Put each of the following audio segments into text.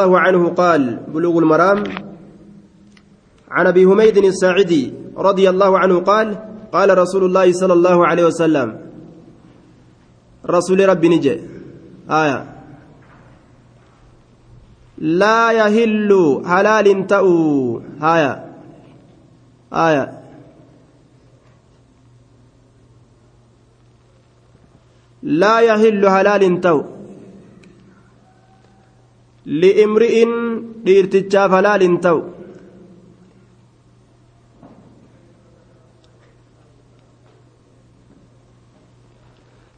الله عنه قال بلوغ المرام عن أبي حميد الساعدي رضي الله عنه قال قال رسول الله صلى الله عليه وسلم رسول ربي نجي. آية. لا يهل حلال تأو. آية. آية. لا يهل حلال تأو. li'imri'in dhiirtichaaf halaal hin ta'u.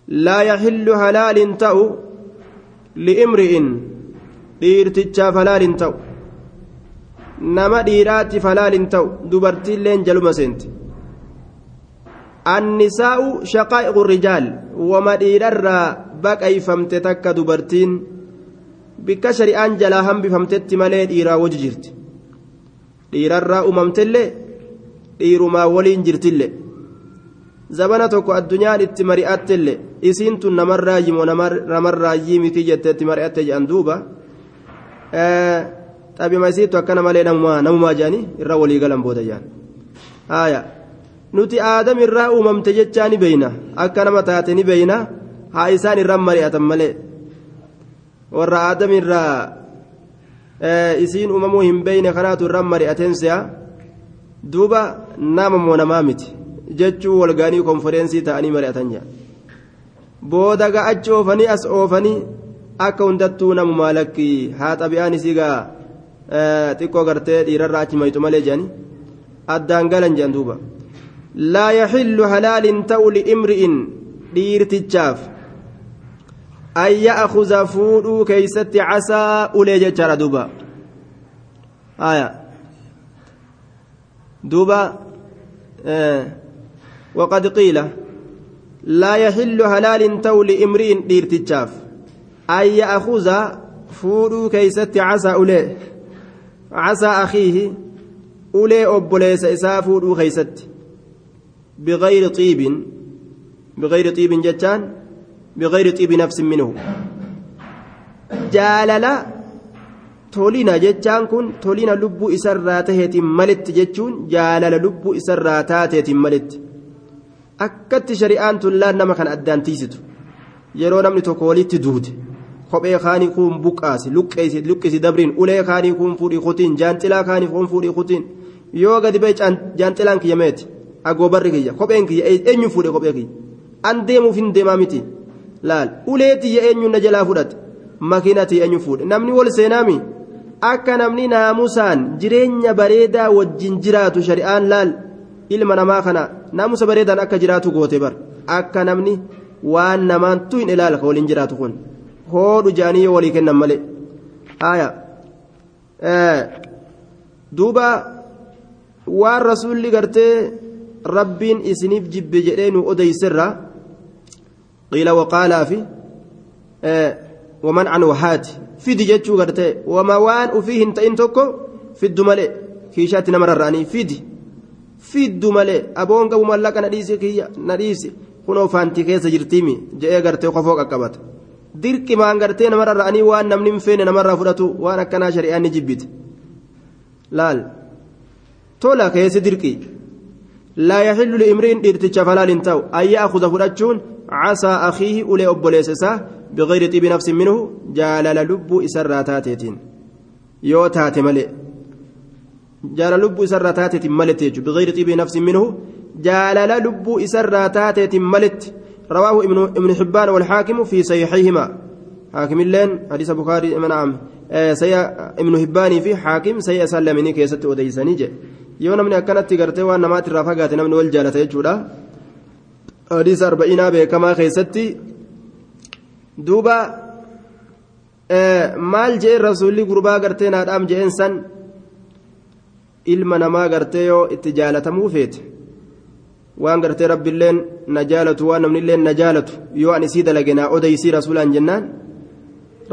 Laa yaxillu halaal hin ta'u li'imri'in dhiirtichaaf halaal hin ta'u. Nama dhiiraatiif halaal hin ta'u dubartiilleen jaluma seenti. Annisaa'u shaqaa'iqu rijaal wama dhiirarraa baqayfamte takka dubartiin bikka shari'aan jalaa hambifamtetti malee dhiiraa wajji jirti. Dhiirarraa uumamtellee dhiirumaa waliin jirtillee zabana tokko addunyaan itti mari'attellee isiin tun namarraa yimoo namarraa miti jetteetti mari'atte jedhan duuba. Xabima isiitu akkana malee namumaa jedhanii irra walii galan booda jedhan haaya nuti aadam irraa uumamte jechaa ni beeyna akka nama taate ni beeyna haa isaan irra mari'atan malee warra aadam irraa isiin uumamuu hin beeyne kanaatu irra mari'ateen si'a duuba nama moo namaa miti. Jechuu walgaanii konfereensii ta'anii mari'atan jedha booda ga'achi oofanii as oofanii akka hundattuu namumaa lakki haa xabi'aan isii gaa xiqqoo gartee dhiirarraa achi mayxu malee jedhanii addaan galan jedhan duuba. Laa yaxillu halaalin ta'u liimri'in dhiirtichaaf an ya'kuza fuudhuu keeysatti casaa ulee jechaadha duuba aya duuba وقد قيل لا يحل هلال تو لامرئ ديرتشاف. أن يأخذ فودو كيست عسى أولي. عسى أخيه أولي أبوليس إسا فودو كيست. بغير طيب. بغير طيب جتان بغير طيب نفس منه جاللا tolina jechaan kun tolina lubbuu isarraa taheetiin malitti jechuun jaalala lubbuu isarraa taateetiin malitti akkatti shari'aan tullaan nama kan addaan tiisitu yeroo namni tokko walitti duute kophee kaanii kun buqqaasi luqqisi dabriin ulee kaanii kun fuudhii kutiin jaanxilaa kaanii kun fuudhii kutiin yoo gadi ba'e jaanxilaan kiyya meeti agoobarri kiyya kopheen kiyya eenyu fuudhe kophee kiyya an deemuuf hin deemaa miti Laal ulee tiyya na jalaa fudhate? Makiina tiyya eenyu fuudhe? Namni wal seenaami? Akka namni naamusaan jireenya bareedaa wajjin jiraatu shari'aan laal ilma namaa kana naamusa bareedaan akka jiraatu goote bar akka namni waan namaantu hin ilaala ka waliin jiraatu kun. Hoodhu jaanii yoo walii kennan malee. Haya duuba waan rasuulli gartee rabbiin isiniif jibbe jedhee nu odeyserra qiila waqaalaa fi waman an wahaati fidi jechuu gartee wama waan ufii hin ta'in tokko fiddu malee kiishaatti nama rarra'anii fidi fiddu malee aboon qabu mallaqa na dhiisi kiyya na dhiisi kunoo faantii keessa jirtiimi je'ee gartee kofoo qaqqabata dirqimaan gartee nama rarra'anii waan namni hin feene namarraa fudhatu waan akkanaa shari'aan ni jibbite laal tola keessi dirqii laa yaxillu liimriin dhiirtichaaf halaal hin ta'u akiihi ulee obboleessa isaa بغير طيب نفس منه جالل لب إسرى تاتيتين. يو تاتي ملئ. جالل لب إسرى تاتيت ملت بغير طيب نفس منه جالل لب إسرى تاتيت ملت رواه ابن ابن حبان والحاكم في صحيحهما حاكم اللين حديث البخاري نعم آه سيا ابن حبان في حاكم سيا سلمني كيست وديسني akkanatti gartee waan namaatti irraa fagaate namni wal jaalata jechuudha arba'inaa beekamaa keessatti duuba maal jeen rasuulli gurbaa gartee naadhaam jeen san ilma namaa gartee yoo itti jaalatamuu feete waan gartee rabbiilleen na jaalatu waan namnilleen na jaalatu yoo an isii dalage naa odeysii rasuulaan jennaan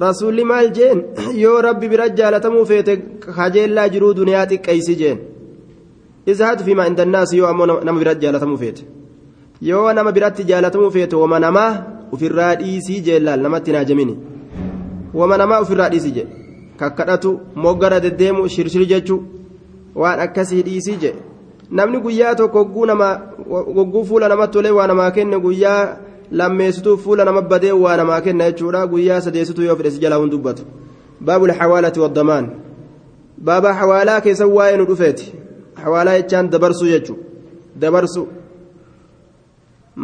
rasuulli maal jeen yoo rabbi bira jaalatamuu feete kajeellaa jiruu duniyaa xiqqeeysi jeen izhaad fiimaa inda annaasi yoo ammoo nama biratti jaalatamuu feete yoo nama biratti jaalatamuu feete wama namaa ofirraa dhiisii jeellaal namatti naa jamini wama namaa ofirraa dhiisii jee kakkadhatu moggara deddeemu shirshir jechuu waan akkasii dhiisii je namni guyyaa tokko gogguu fuula namatti tolee waa namaa kenne guyyaa lammeessituu fuula nama badee waa namaa kenna jechuudha guyyaa sadeessituu yoo fedhe si jalaa hun dubbatu baabul xawaalati waddamaan baaba xawaalaa keessa waa'ee nu dhufeeti xawaalaa jechaan dabarsuu jechuu dabarsu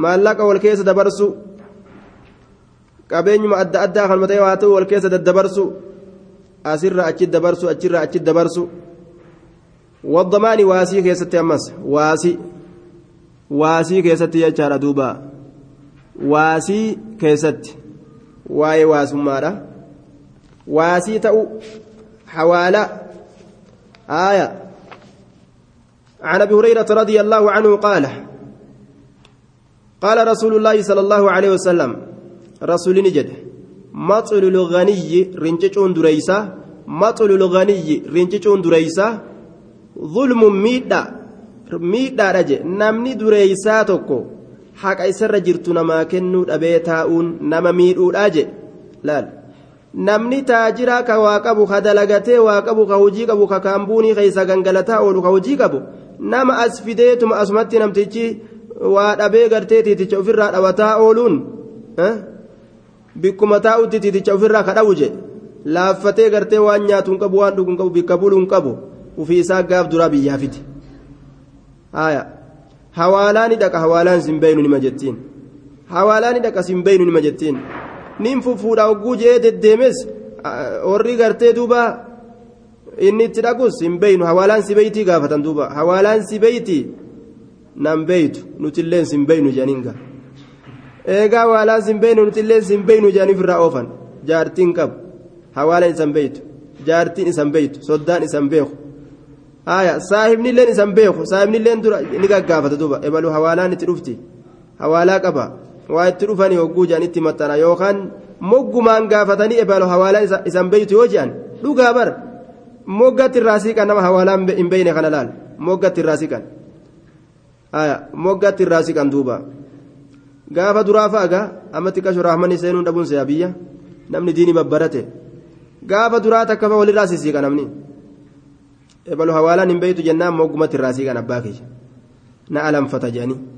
maallaqa wal keessa dabarsu qabeenyuma adda addaa kan matee haa ta'u wal keessa daddabarsu asirra achi dabarsu achirra achi dabarsu waddamaani waasii keessatti ammas waasii waasii keessatti jechaadha duuba waasii keessatti waa'ee waasummaadha waasii ta'u حوالا آية عن أبي هريرة رضي الله عنه قال قال رسول الله صلى الله عليه وسلم رسول نجد مطل الغني رنجون دريسا مطل الغني رنجون دريسا ظلم ميدا ميدا رجع نمني دريسا توكو حق إسر جرت نما كنو أبيتاؤون نما ميدو أجي لا namni taajiraa ka waa qabu ka dalagatee waa qabu ka hojii qabu ka kaambuunii keessa gangalataa oolu nama as fideetuma asumatti waa dhabee gartee tiiticha ofirraa dhawataa ooluun bikkuma taa'utti tiiticha ofirraa ka dhabu je laaffatee gartee waan nyaatu hin qabu waan dhugu hin qabu bikka bulu hin qabu. Ufii isaa gaaf duraa biyyaa fiti. Hawaalaani dhaqa hawaalaan sin beeynu nima jettiin. Hawaalaani dhaqa sin beeynu nima jettiin. Nin fufuudha hogguu jee deddeemes warri gartee duuba inni itti dhaqus hin beeynu hawaalaan si beeytii gaafatan duuba. Hawaalaan si beeytii nan beeytu nutilleen sin beeynu jedhaniinga eegaa hawaalaan sin beeynu nutilleen sin beeynu jedhaniif irraa oofan jaartiin qabu hawaalaan isan beeytu jaartiin isan beeytu soddaan isan beeku haya saahibnilleen isan beeku saahibnilleen dura ni gaggaafata duuba ebalu hawaalaan itti dhufti hawaalaa qaba waa itti dhufanii hogguu jedhan itti maxxana yookaan moggumaan gaafatanii ebalu hawaalaa isan beeytu yoo jedhan dhugaa bar moggatti irraa siiqan nama hawaalaa hin beeyne kana laal moggatti irraa siiqan moggatti irraa siiqan duuba. Gaafa duraa fa'aga amma xiqqashu raahmanni seenuun dhabuun se'a biyya. Namni diini babbarate. Gaafa duraa takka fa walirraa sisiiqa namni. Ebalu hawaalaan hin beeytu jennaan moggumatti irraa siiqan abbaa kiyya na alanfata jedhanii.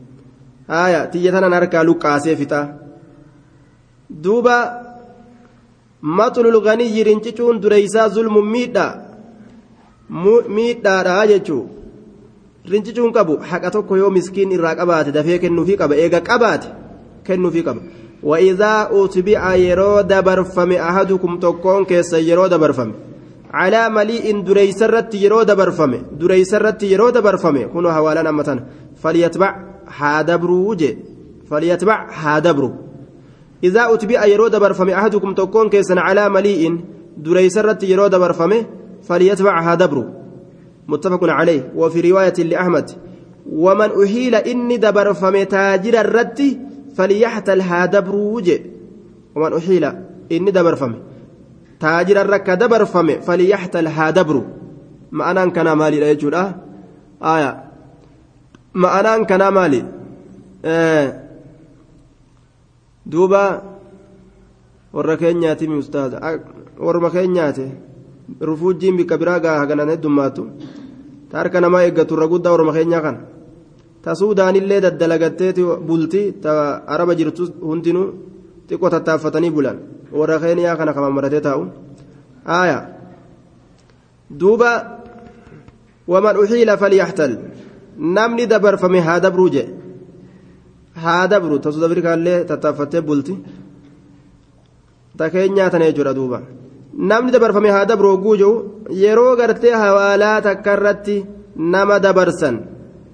haya tiyya tanan harkaa luqqaasee fixa. Duuba maxlul ganiyyi rincicuun dureysaa zulmu miidha miidhaadha jechuu rincicuun qabu haqa tokko yoo miskiin irraa qabaate dafee kennuufii qaba eega qabaate kennuufii qaba وإذا أتبع يرو دبرفم أحدكم تكون كيس يرو دبرفم على مليء دريسرت يرو دبرفم دريسرت يرو دبرفم كنوا حوالا أمتنا فليتبع falyatbac haa dabru idaa utbi'a yeroo dabarfame ahadukum tokkoon keessan calaa malii'in dureeysarratti yeroo dabarfame falyatbac haa dabru متفق عليه. وفي رواية لأحمد ومن أحيل إني دبر فمتاجر الرد فليحتل هادبر وجه. ومن أحيل إني دبر فم تاجر الرك دبر فم فليحتل هادبر ما أنا كان مالي لا يجول آه آية ma'anaan kanaa maali duuba warra keenyaati mi ustaaza warra keenyaate rufuujjiin bikka biraa gaa ta harka namaa eeggatu irra guddaa warra keenyaa kana. Ta suudaanillee daddalagatteeti bulti ta araba jirtu hundinuu xiqqoo tattaaffatanii bulan. Warra keenyaa kana kama maratee taa'u. Aaya. Duuba waman uxiila falyaxtal. Namni dabarfame haa dabruu je haa dabru. Tasuu afrikaallee tattaaffattee bulti. Takeenyaa tana jechuudha duuba namni dabarfame haa dabru hogguu jiru yeroo gartee hawaalaa takka irratti nama dabarsan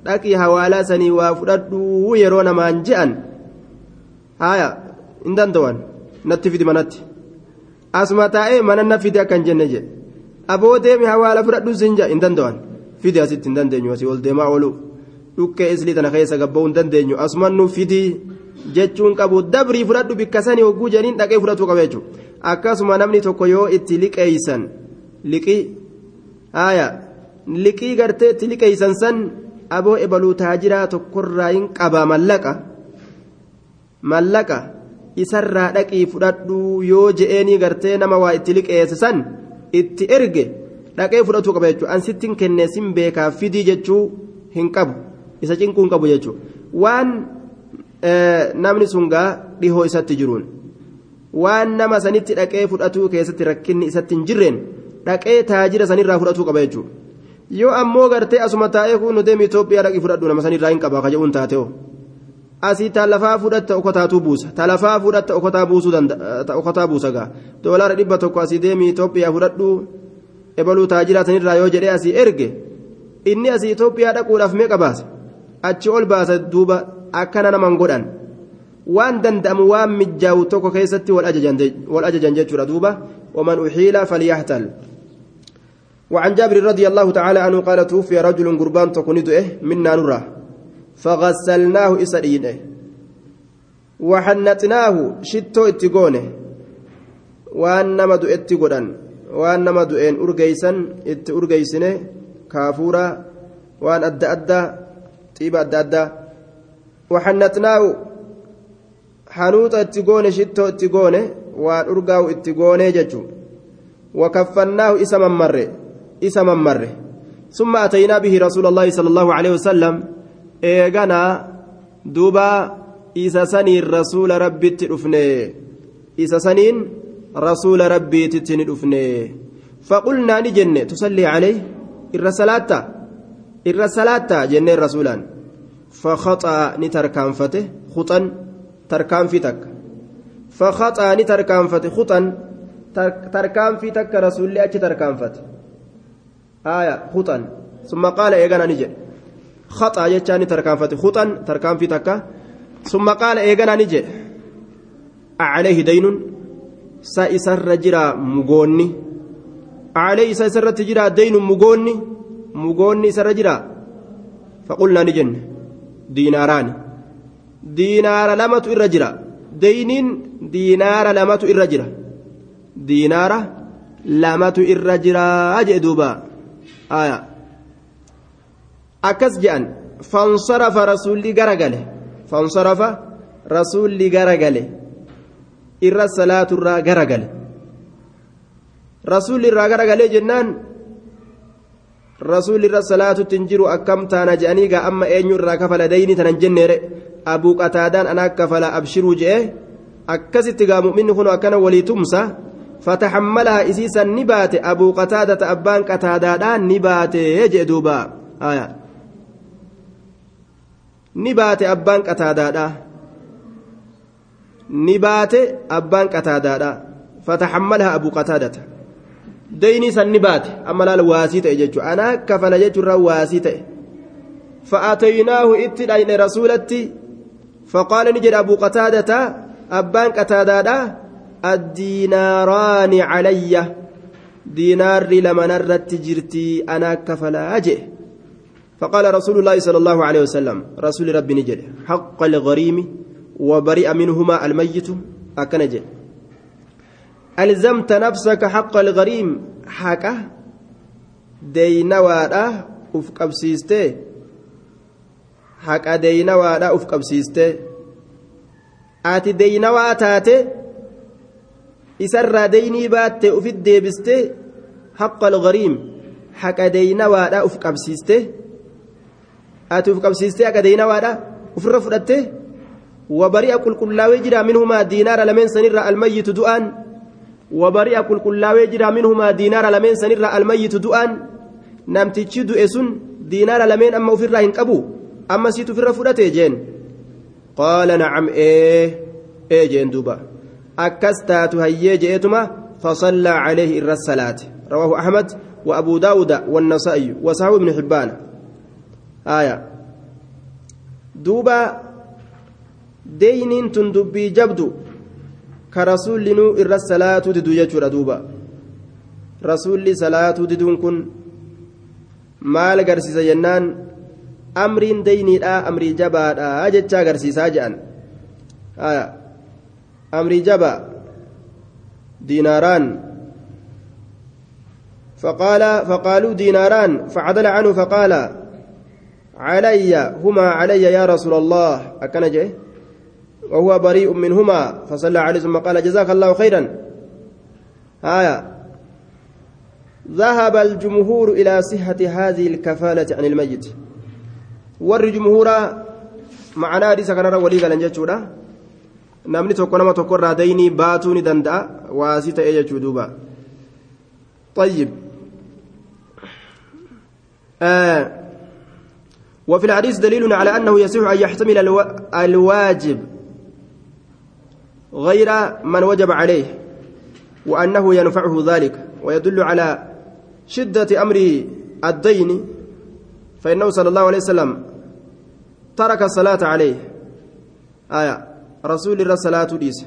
dhaqii hawaalaa sanii waa fudhadhuu yeroo namaan je'an haaya hin danda'an natti fidi manatti asuma taa'ee mana na fide akkan jenne jedhe aboo hawaala fudhadhuu sin jedha hin danda'an. fidi asitti hin dandeenyu asii ol deemaa oolu dhukkee islii tana keessa gabba'uu hin dandeenyu asumannu fidii jechuun qabu dabrii fudhadhu bikka sanii hogguu jedhaniin dhaqee fudhatu qaba jechuudha akkasuma namni tokko yoo itti liqeeysan liqii haaya liqii gartee itti liqeeysan san aboo ebaluu taajiraa tokkorraa hin qaba mallaqa mallaqa isarraa dhaqii fudhadhu yoo je'eenii gartee nama waa itti liqeesse san itti erge dhaqee fudhatuu qaba jechuudha an sittiin kennee sin beekaa fidii jechuu hin qabu isa cinquu hin qabu jechuudha waan namni sun gaa dhihoo isatti jiruun waan nama sanitti dhaqee fudhatuu keessatti rakkinni isatti hin jirreen dhaqee taajira sanirraa fudhatuu qaba jechuudha yoo ammoo gartee asuma taa'ee kun nu deemi Itoophiyaa dhaqii fudhadhu nama sanirraa hin qaba kajaa'uun taatee asii talafaa fudhatta okotaatuu buusa talafaa fudhatta okotaa buusuu danda'a okotaa buusa gaa doolaara dhibba tokko asii deemi Itoophiyaa fudhadhu ebaluu taajira sanirraa yoo jedhee asii erge inni asii Itoophiyaa dhaquudhaaf meeqa baasa achi ol baasa duuba akkana naman godhan waan danda'amu waan mijjaawu tokko keessatti wal ajajan jechuudha duuba. ومن أحيل فليحتل. وعن جابر رضي الله تعالى عنه قال توفي رجل قربان تكون منا نرى فغسلناه إسرينه وحنتناه شتو اتقونه وأنما دو اتقودان وأنما دو إن أرقيسن ات كافورا وأن أدى أدى طيب أدى أدى وحنتناه حنوط اتقونه شتو اتقونه waan urgaa'u itti goonee jechuun wakaffannaahu isa mammarre isa mammarre summa ataynaa bihi rasuula allahi sala allahu aleyhi wasalam eeganaa duuba isa saniin rasuula rabbitti dhufne isa saniin rasuula rabbiititti ni dhufne faqulnaa ni jenne tusallii caleyh irra salaatta irra salaatta jenneen rasuulaan fakhaxaa ni tarkaanfate khuxan tarkaanfii takka فخطأ نتركانفت خطا تركان في تك رسول الله أتش تركانفت آية خطا ثم قال إيغانا نجي خطأ يجاني تركانفت خطا تركان في تك ثم قال إيغانا نجي عليه دين سيسر جرا مغوني عليه سيسر جرا دين مغوني مغوني سر جرا فقلنا نجن ديناران diinaara lamatu irra jira. Deyniin diinaara lamatu irra jira. Diinaara lamatu irra jira jee duuba. Aya. Akkas je'an fansarafa rasuulli garagale fansarafa gara gale. Irra salaaturraa garagale rasuulli irraa garagalee jennaan rasuulli irra salaatutti hin jiru akkam taana je'anii gaa amma eenyu irraa kafala deyni tanan jenneere abuu qataadaan anaa kafala abshiruu je'e akkasitti gaa mu'minni kun akkana walii tumsa fatahammalaha isiisan ni baate abuu qataadata abbaan qataadaadhaan ni baate jee duuba ni baate abbaan qataadaadha ni baate abbaan qataadaadha fatahammalaha abuu qataadata deyni san ni baate amma laal waasii ta'e jechuudha anaa kafala jechuurraa waasii ta'e فأتيناه اتدعين رسولتي فقال نجد أبو قتادة أبان قتادة الديناران علي. دينار لمن رت جرتي أنا كفلا أجئ فقال رسول الله صلى الله عليه وسلم رسول ربي نجد حق الغريم وبرئ منهما الميت أكنجد ألزمت نفسك حق الغريم حكه دينواadha uf qabsiiste haqa deynawaadha uf qabsiiste ati deynawaa taate isarraa deynii baatte ufit deebiste haqa algariim haqa deynawaadha uf qabsiiste ati uf qabsiiste haqa deynawaadha ufirra fudhatte wabari'a qulqullaawee jira minhumaa diinaara lameen sanirra almayyitu du'aan wabari'a qulqullaawee jira minhumaa diinaara lameen sanirra almayyitu du'aan namtichi du'e sun diinaara lameen amma ofirraa hin qabu amma siit ofirra fudhate jeen? Qaala nacam ee ee jeen duuba. Akkas taatu hayyee je'eetuma فصلى عليه إر الصلاة رواه أحمد وأبو داود والنسائي وصحابه ابن حبان آية دوبا دين تندبي جبدو كرسول نو إر الصلاة ددو يجور دوبا رسول صلاة ددون كن maal agarsiisa jennaan? Amriin deyniidha amrii jabaadha jecha agarsiisaa jedhan amrii jaba diinaaraan. فقال فقالوا ديناران فعدل عنه فقال علي هما علي يا رسول الله أكن جه وهو بريء منهما فصلى عليه ثم قال جزاك الله خيرا آية ذهب الجمهور إلى صحة هذه الكفالة عن الميت ور جمهور معنى حديث كان ولي قال جتشورا namni tokko nama tokkorraa daynii baatuu ni danda'a waasii ta'ee jechuu duuba. طيب آه وفي الحديث دليل على أنه يصح أن يحتمل ألو... الواجب غير من وجب عليه وأنه ينفعه ذلك ويدل على شدة أمر الدين فإنه صلى الله عليه وسلم ترك الصلاة عليه آية رسول الله صلاة ديس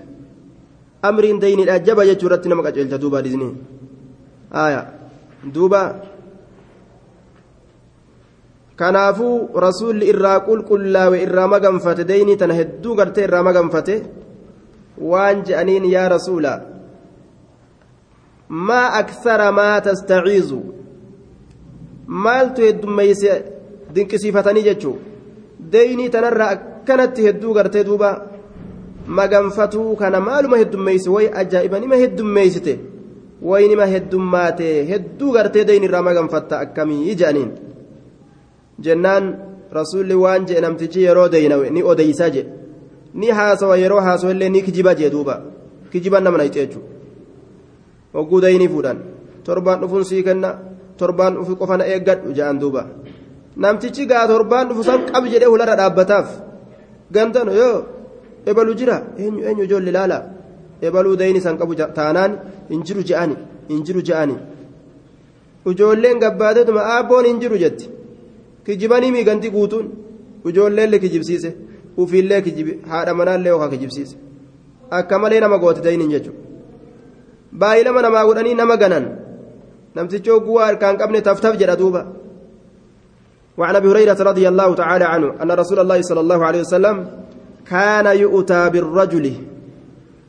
أمر دين الأجب يجرت نمك أجلت دوبا ديزني آية دوبا kanaafuu rasuulli irraa qulqullaawe irraa maganfate deyni tana hedduu gartee irraa maganfate waan je'aniin yaa rasuula maa aksara maa tastaciizu maaltu heddummeeyse dinqisiifatanii jechuu deynii tanarraa akkanatti hedduu gartee duuba maganfatuu kana maaluma heddummeeyse way ajaa'iba nima heddummeeysite way nima heddummaate hedduu gartee deyni irraa maganfatta akkamii je'aniin jennaan rasuulli waan jedhe namtichi yeroo deynawe ni odeysa jedhe ni haasawa yeroo haasawa illee ni kijiba jee duuba kijiban nama nayxe jechuudha hogguu daynii fuudhan torbaan dhufuun sii kenna torbaan dhufu qofa eeggadhu jedhan duuba namtichi gaa torbaan dhufu san qabi jedhee hularra dhaabbataaf gantan yoo ebalu jira eenyu eenyu ijoolli laala ebaluu dayni san qabu taanaan hin jiru je'ani hin jiru je'ani. Ijoolleen gabbaateetuma aabboon hin jiru jetti. Kijibanii miiganti guutuun ijoolleellee kijibsiise ufiillee kijibi haadha manaallee yookaan kijibsiise. Akka malee nama goote dayniin jechuudha. Baay'ee lama namaa godhanii nama ganan. Namtichi oguu harkaan qabne taftaf jedha duuba وعن أبي هريرة رضي الله تعالى عنه أن رسول الله صلى الله عليه وسلم كان يؤتى بالرجل.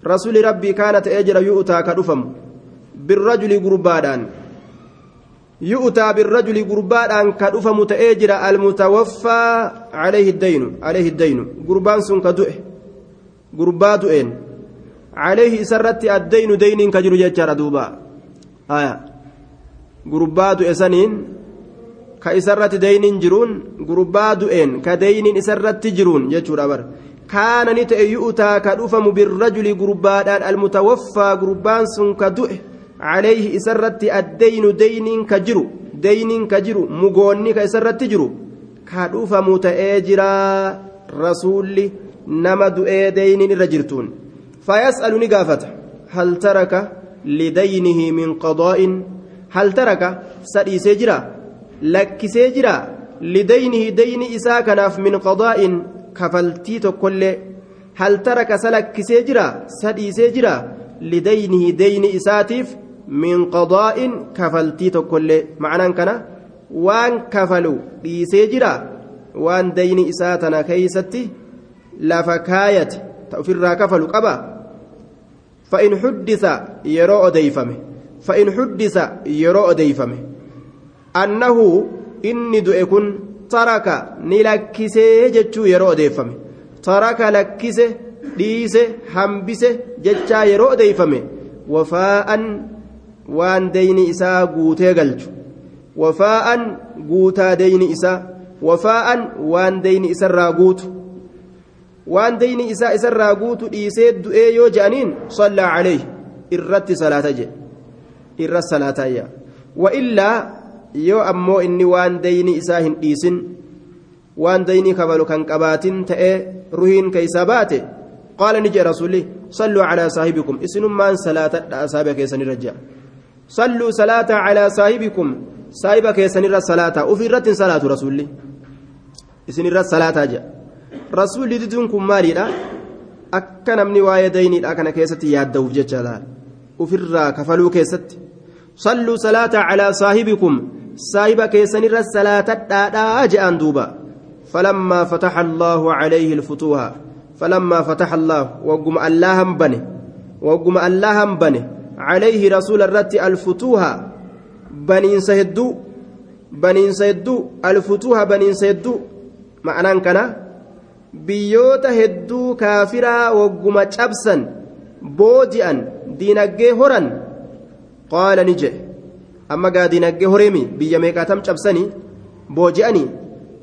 رسول ربي كانت أجر يؤتى كدفم. بالرجل قربادان. يؤتى بالرجل قربان كدفم تأجر المتوفى عليه الدين. عليه الدين. قربان سن قربات إن. عليه سرت الدين دين كجر ججر دوبا. آية. قربات إسنين كإسرت دين جرون قربات إن كدين إسرت جرون ججر أبر كان نتأ يؤتى كدفم بالرجل قربان المتوفى قربان سن كدؤه عليه إسرت الدين دين كجرو دين كجرو مغوني كإسرت جرو كادوف متأجرا رسول نما دؤي دين الرجرتون فيسأل نقافة هل ترك لدينه من قضاء هل ترك سدي سجرا لك سجرا لدينه دين إساكناف من قضاء كفلتي كل هل ترك سلك سجرا سدي سجرا لدينه دين إساتيف من قضاء كفلتي تكل معنى كان وان كفلوا ديسيجرا وان دين إساتنا كيستي لفكاية تأفر كفلوا قبا فإن حدث يرى أديفمه فإن حدث يرى أديفمه أنه إني دؤكن ترك نلكسي جتشو يرى أديفمه ترك لكسي dhiise hambise jechaa yeroo odeeyfame wafaa'an waan deyni isaa guutee galchu wafaa'an guutaa deyni isaa wafaa'an waan deyni isarraa guutu waan deyni isaa isarraa guutu dhiisee du'ee yoo je'aniin sallaa calayh irratti salaata jedhe irra salaatayya wa illaa yoo ammoo inni waan deyni isaa hin dhiisin waan deyni kabalu kan qabaatin ta'ee ruhiin keeysaa baate قال نجي رسولي صلوا على صاحبكم اسنمان صلاة أصحاب كيسن الرجاء صلوا صلاة على صاحبكم صاحب كيسن الصلاة وفي رت صلاة رسولي اسن الصلاة جاء رسولي ددونكم مالي لا أكن من وايدين أكن كيست يادو ججالا وفي الرا كفلوا كيست صلوا صلاة على صاحبكم صاحب كيسن الصلاة جاء دوبا. فلما فتح الله عليه الفتوح فلما فتح الله وقم الله بني وقم الله بني. عليه رسول الرت الفتوح بنين سيدو بنين سيدو الفتوح بنين سيدو. معنى كنا بيوتا هدو كافرا وقم cabsan booji'an diinaggee horan qaala ni jedhe amma gaadinaggee horeemi biyya meeqaatam cabsanii booji'anii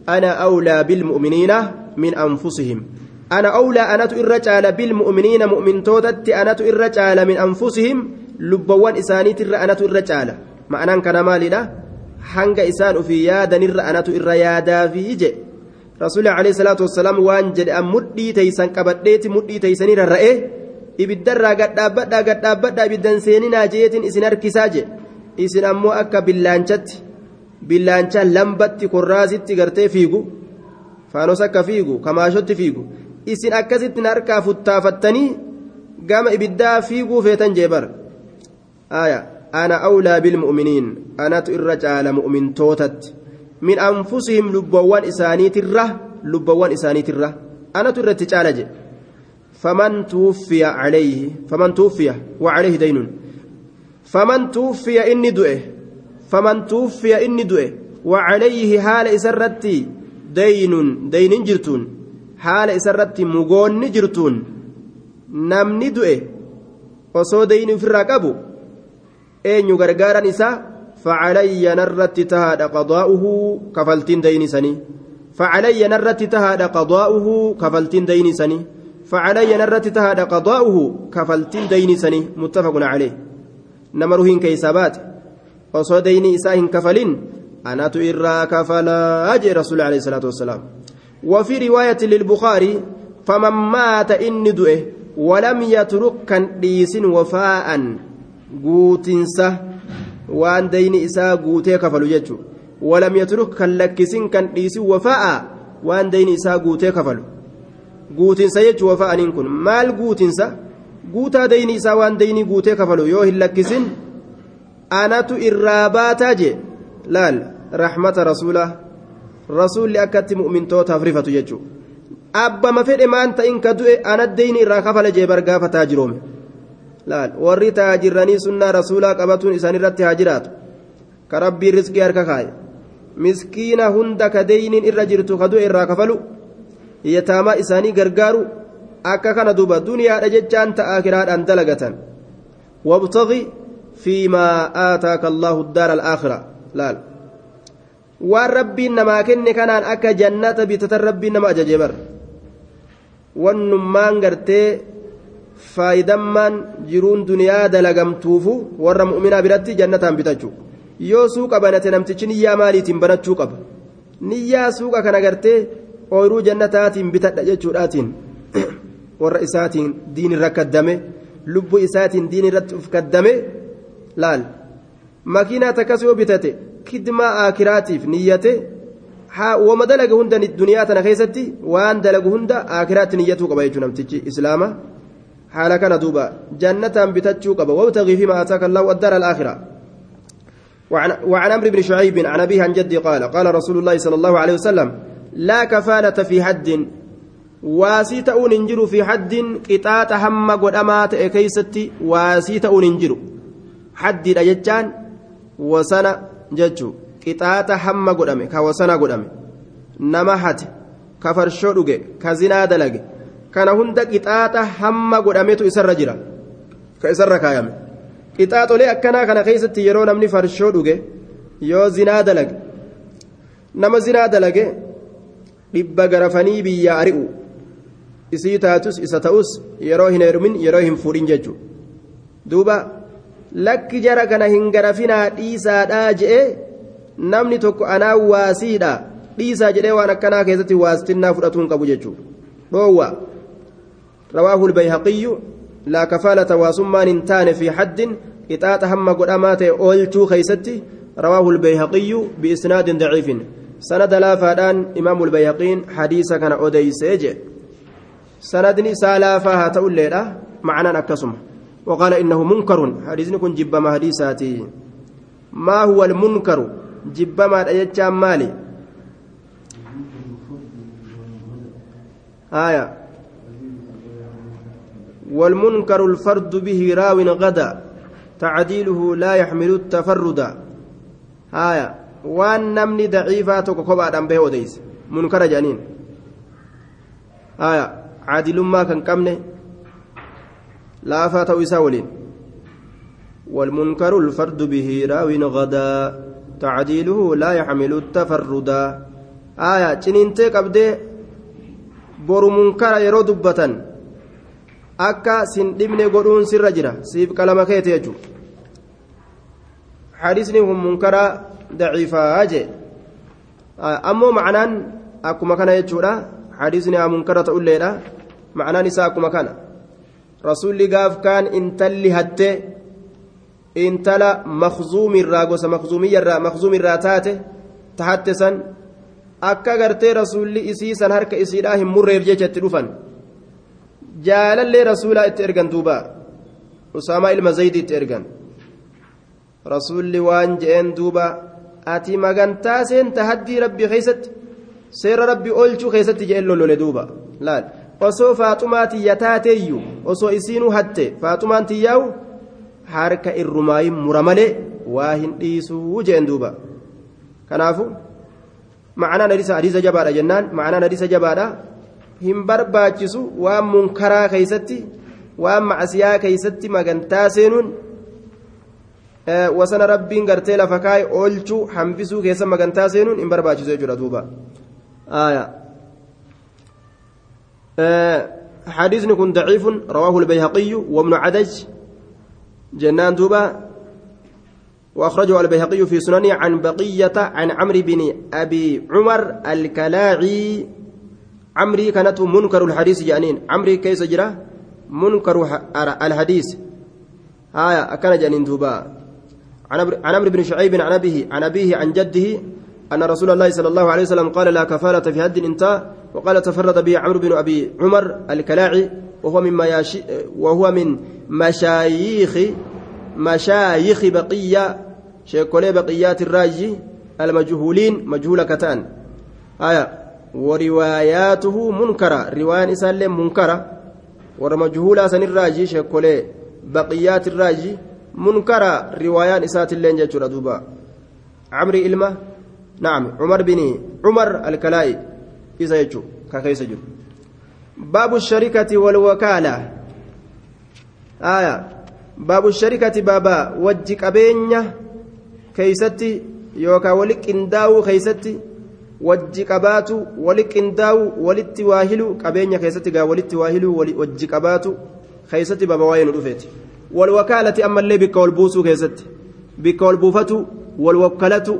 ana awlaa bilmu'miniina min anfusihim ana awlaa anatu irra caala bilmu'miniina mu'mintootatti anatu irra caala min anfusihim lubbawwan isaaniitirra anatu irra caala ma'anaan kana maalidha hanga isaan ufii yaadanirra anatu irra yaadaafii je rasuuli alayhi salaatu wassalaam waan jedhe an mudhii teeysan qabadheeti mudhii teeysanii rarra'ee ibiddarraa gadhaabbadhaa gadhaabbadhaa ibiddan seeninaa jeetin isin harkisaa je isin ammoo akka billaanchatti billaanchaa lambatti korraasitti gartee fiigu faanos akka fiigu kamaashotti fiigu. Isin akkasitti harkaa futtaafattanii gama ibiddaa fiiguu feetan jeebar ana awlaa bilmu'miniin anatu irra caala mu'mintootatti. Min anfusihim lubbawwan isaaniitirra lubbawwan isaaniitirra. Anatu irratti caala jedhe faman tuwuffiya calayhi faman tuwuffiya wa calayhi daynun tuwuffiya inni du'e faman tuwuffiya inni du'e wa calayhi haala isarratti daynun daynin jirtuun haala isarratti mugoonni jirtuun namni du'e osoo dayni ofirraa qabu eenyu gargaaran isaa فعلي نرت تهاد قضاؤه كفلتين دين سني فعلي نرت تهاد قضاؤه كفلتين دين سني فعلي نرت تهاد قضاؤه كفلتين دين سني متفق عليه نمرهن كيسابات وصو دين إساهن كفلين أنا تئرى كفلا أجي رسول عليه الصلاة والسلام وفي رواية للبخاري فمن مات إن دؤه ولم يترك كان ديس وفاء قوتنسه waan dayni isaa guutee kafalu jechuun walam yatruk kan lakkisin kan dhiisin wafaa'a waan dayni isaa guutee kafalu guutinsa jechuun wafaa'aniin kun maal guutinsa guutaa dayni isaa waan dayni guutee kafalu yoo hin lakkisin anatu irraa baataa jee laal rahmata rasuulaa rasuulli akkatti mu'mintootaaf rifatu jechuudha abbama fedhe maan ta'in du'e ana dayni irraa kafala jee bargaafataa jiroome. laal warri taajirranii sunnaa rasuulaa qabatuun isaanirratti haa jiraatu ka rabbii riskii harka kaaye miskiina hunda ka deyniin irra jirtu ka du'e irraa kafalu yataamaa isaanii gargaaru akka kana duuba duniyaadha jechaan ta'a kiraadhaan dalagatan wabtaqi fiimaa aataaka allaahu daara alaakhira laal waan rabbiin namaa kenne kanaan akka jannata bitatan rabbiin nama ajaje bar wannummaan gartee faayidammaan jiruun duniyaa dalagamtuufu warra mu'minaa biratti jannataan bitachuu yoo suuqa banate namtichi niyyaa maaliitiin banachuu qaba niyyaa suuqa kana gartee ooyiruu jannataatiin bitadha jechuudhaatiin warra isaatiin diin irra kaddame lubbuu isaatiin diin irratti uf kaddame laal makiinaa takkas yoo bitate kidmaa akiraatiif niyyate wama dalaga hunda duniyaa tana keessatti waan dalagu hunda akiraatti niyyatuu qaba jechuu namtichi islaama حال كان دوبا جنة بتتشوك وابتغي فيما آتاك الله الدار الآخرة وعن, وعن عمرو بن شعيب عن أبيه عن جدي قال قال رسول الله صلى الله عليه وسلم لا كفالة في حد واسي تؤون انجر في حد قطاة هم قد أمات كيستي واسي تؤون انجر حد الأججان وسنة ججو قطاة هم قد أمي كوسنة قد أمي نمحت كفرشو كزنا دلقي kana hunda qixaaxa hamma godhametu isarra jira ka isarra kaayame qixaaxolee akkanaa kana keessatti yeroo namni farshoo dhuge yoo zinaa dalage nama zinaa dalage dhibba garafanii biyya ari'u isii taatus isa ta'us yeroo hin heerumin yeroo hin fuudhin jechuudha duuba lakki jara kana hin garafinaa dhiisaadhaa je'e namni tokko anaa waasiidha dhiisaa jedhee waan akkanaa keessatti waastinnaa fudhatuu hin qabu jechuudha dhoowwaa. رواه البيهقي لا كفالة واسمان تان في حد إطاعة هم قدامات أولتو خيستي رواه البيهقي بإسناد ضعيف سند لا فادان إمام البيهقين حديث كان أودي سيجي سندني سالا فها تقول معنى أكسم وقال إنه منكر. حديث كن جب ما حديثاتي. ما هو المنكر؟ جب ما أجتشام مالي. آية. والمنكر الفرد به راو غدا. تعديله لا يحمل التفرد. هايا وان ضعيفة كوكوبا به وديس. منكر جانين. هايا عادل ما كان كمنه لا فات ويساولين والمنكر الفرد به راو غدا تعديله لا يحمل التفردا آية جنينتي قبدي boru munkara yeroo dubbatan akka sin dhibne godhuun sirra jira siif qalama keete jechuudha hadisni kun munkara daciifaa jee ammoo macnaan akkuma kana isaa akkuma kana rasuulli gaaf kaan intalli hattee intala makzuumirraa gosa makzuumiyyarraa makzuumirraa taate tahatte san akka gartee rasuulli isii san harka isiidhaa hin murreef jecha itti dhufan jaalallee rasuulaa itti ergan duuba usaamaa ilma zaydi itti ergan rasuulli waan je'een duuba ati magantaa seenta haddii seera rabbii oolchuu keessatti je'een lollole duuba. Laal. Osoo faaxumaa tiyya taateeyyu osoo isiinuu hatte faaxumaan tiyyaa'u harka irrumaayin mura malee waa hin dhiisuu je'een duuba. Kanaafu ma'anaan hadiisa hadiisa jabaadha jennaan ma'anaan hadiisa jabaadha. Hin barbaachisu waan munkaraa keeysatti waan macasiyaa keeysatti magantaa seenuun wasana rabbiin gartee lafa kaa'e oolchuu hambisuu keessa magantaa seenuun hin barbaachisu jechuudha duuba حديث كن ضعيف رواه البيهقي وابن عدج. جنان دوبا وأخرجه البيهقي في سننه عن بقية عن عمرو بن أبي عمر الكلاعي. عمري كانت منكر الحديث جانين. عمري كيس جرى منكر الحديث. آية كان جانين دوبا عن عمرو بن شعيب عن أبيه عن أبيه عن جده أن رسول الله صلى الله عليه وسلم قال لا كفالة في هد انتهى وقال تفرد به عمرو بن أبي عمر الكلاعي وهو من مياشي وهو من مشايخ مشايخ بقية شيكولي بقيات الراجي المجهولين مجهولة كتان. آية ورواياته منكرة. رواية إسال منكرة. ورمجهولة سن الراجي شيكولي بقيات الراجي منكرة. روايان إسات اللين جاتشورا دوبا عمري إلمة نعم عمر بن عمر الكلائي إذا يجو كيس يجو باب الشركة والوكالة آية باب الشركة بابا وجك أبينيا keeysatti yookaan wali qindaa'uu keeysatti wajji qabaatu wali qindaa'u walitti waa hiluu qabeenya keessatti gaa walitti waa hiluu wajji qabaatu keeysatti baba waa'ee nu dhufeeti walwakaalati ammallee bikka wal buusuu keessatti bikka wal buufatu wal wakkalatu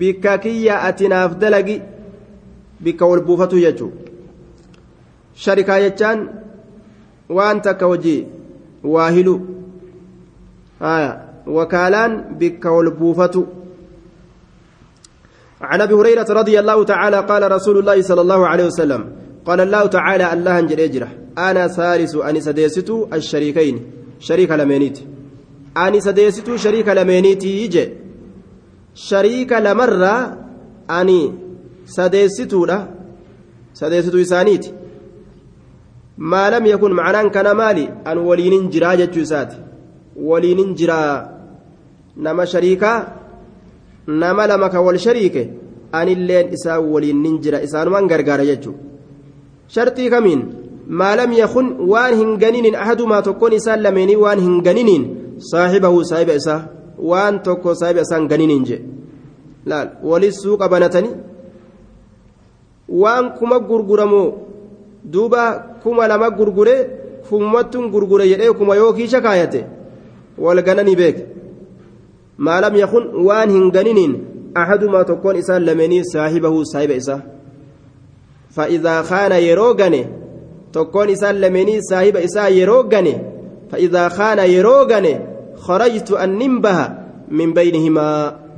bikka kiyya ati naaf dalagi bikka wal buufatu jechuu sharikaa jechaan waan takka wajji waa hiluu wakaalaan bikka wal buufatu. عن ابي هريره رضي الله تعالى قال رسول الله صلى الله عليه وسلم قال الله تعالى الله انجل اجره أنا ثالث اني سديست الشريكين شريك لمينيت اني سديست شريك لمينيت يجي لمره اني سديستو لا سديستو يسانيت ما لم يكن معناه كان مالي ان ولين جراجه جسات ولين جرا نما شريكا nama lama ka wal shariike anilleen isaa waliin nin jira isaanumaan gargaara jechuun shartii kamiin maalam yakun waan hin ganiniin ahadumaa tokkoon isaan lameenii waan hin ganiniin saaxibahu saahiba isaa waan tokko saahiba isaan ganiniin je laal walis suuqa banatanii waan kuma gurguramu duuba kuma lama gurgure kummattuun gurgure jedhee kuma yoo kiisha kaayate wal gananii beeke. ما لم يكن وان هنغنين أحدما تكون إسان لمني صاحبه صاحب إسا فإذا خان يروغني تكون إسان لمني صاحب إسا يروغني فإذا خان يروغني خرجت أن ننبه من بينهما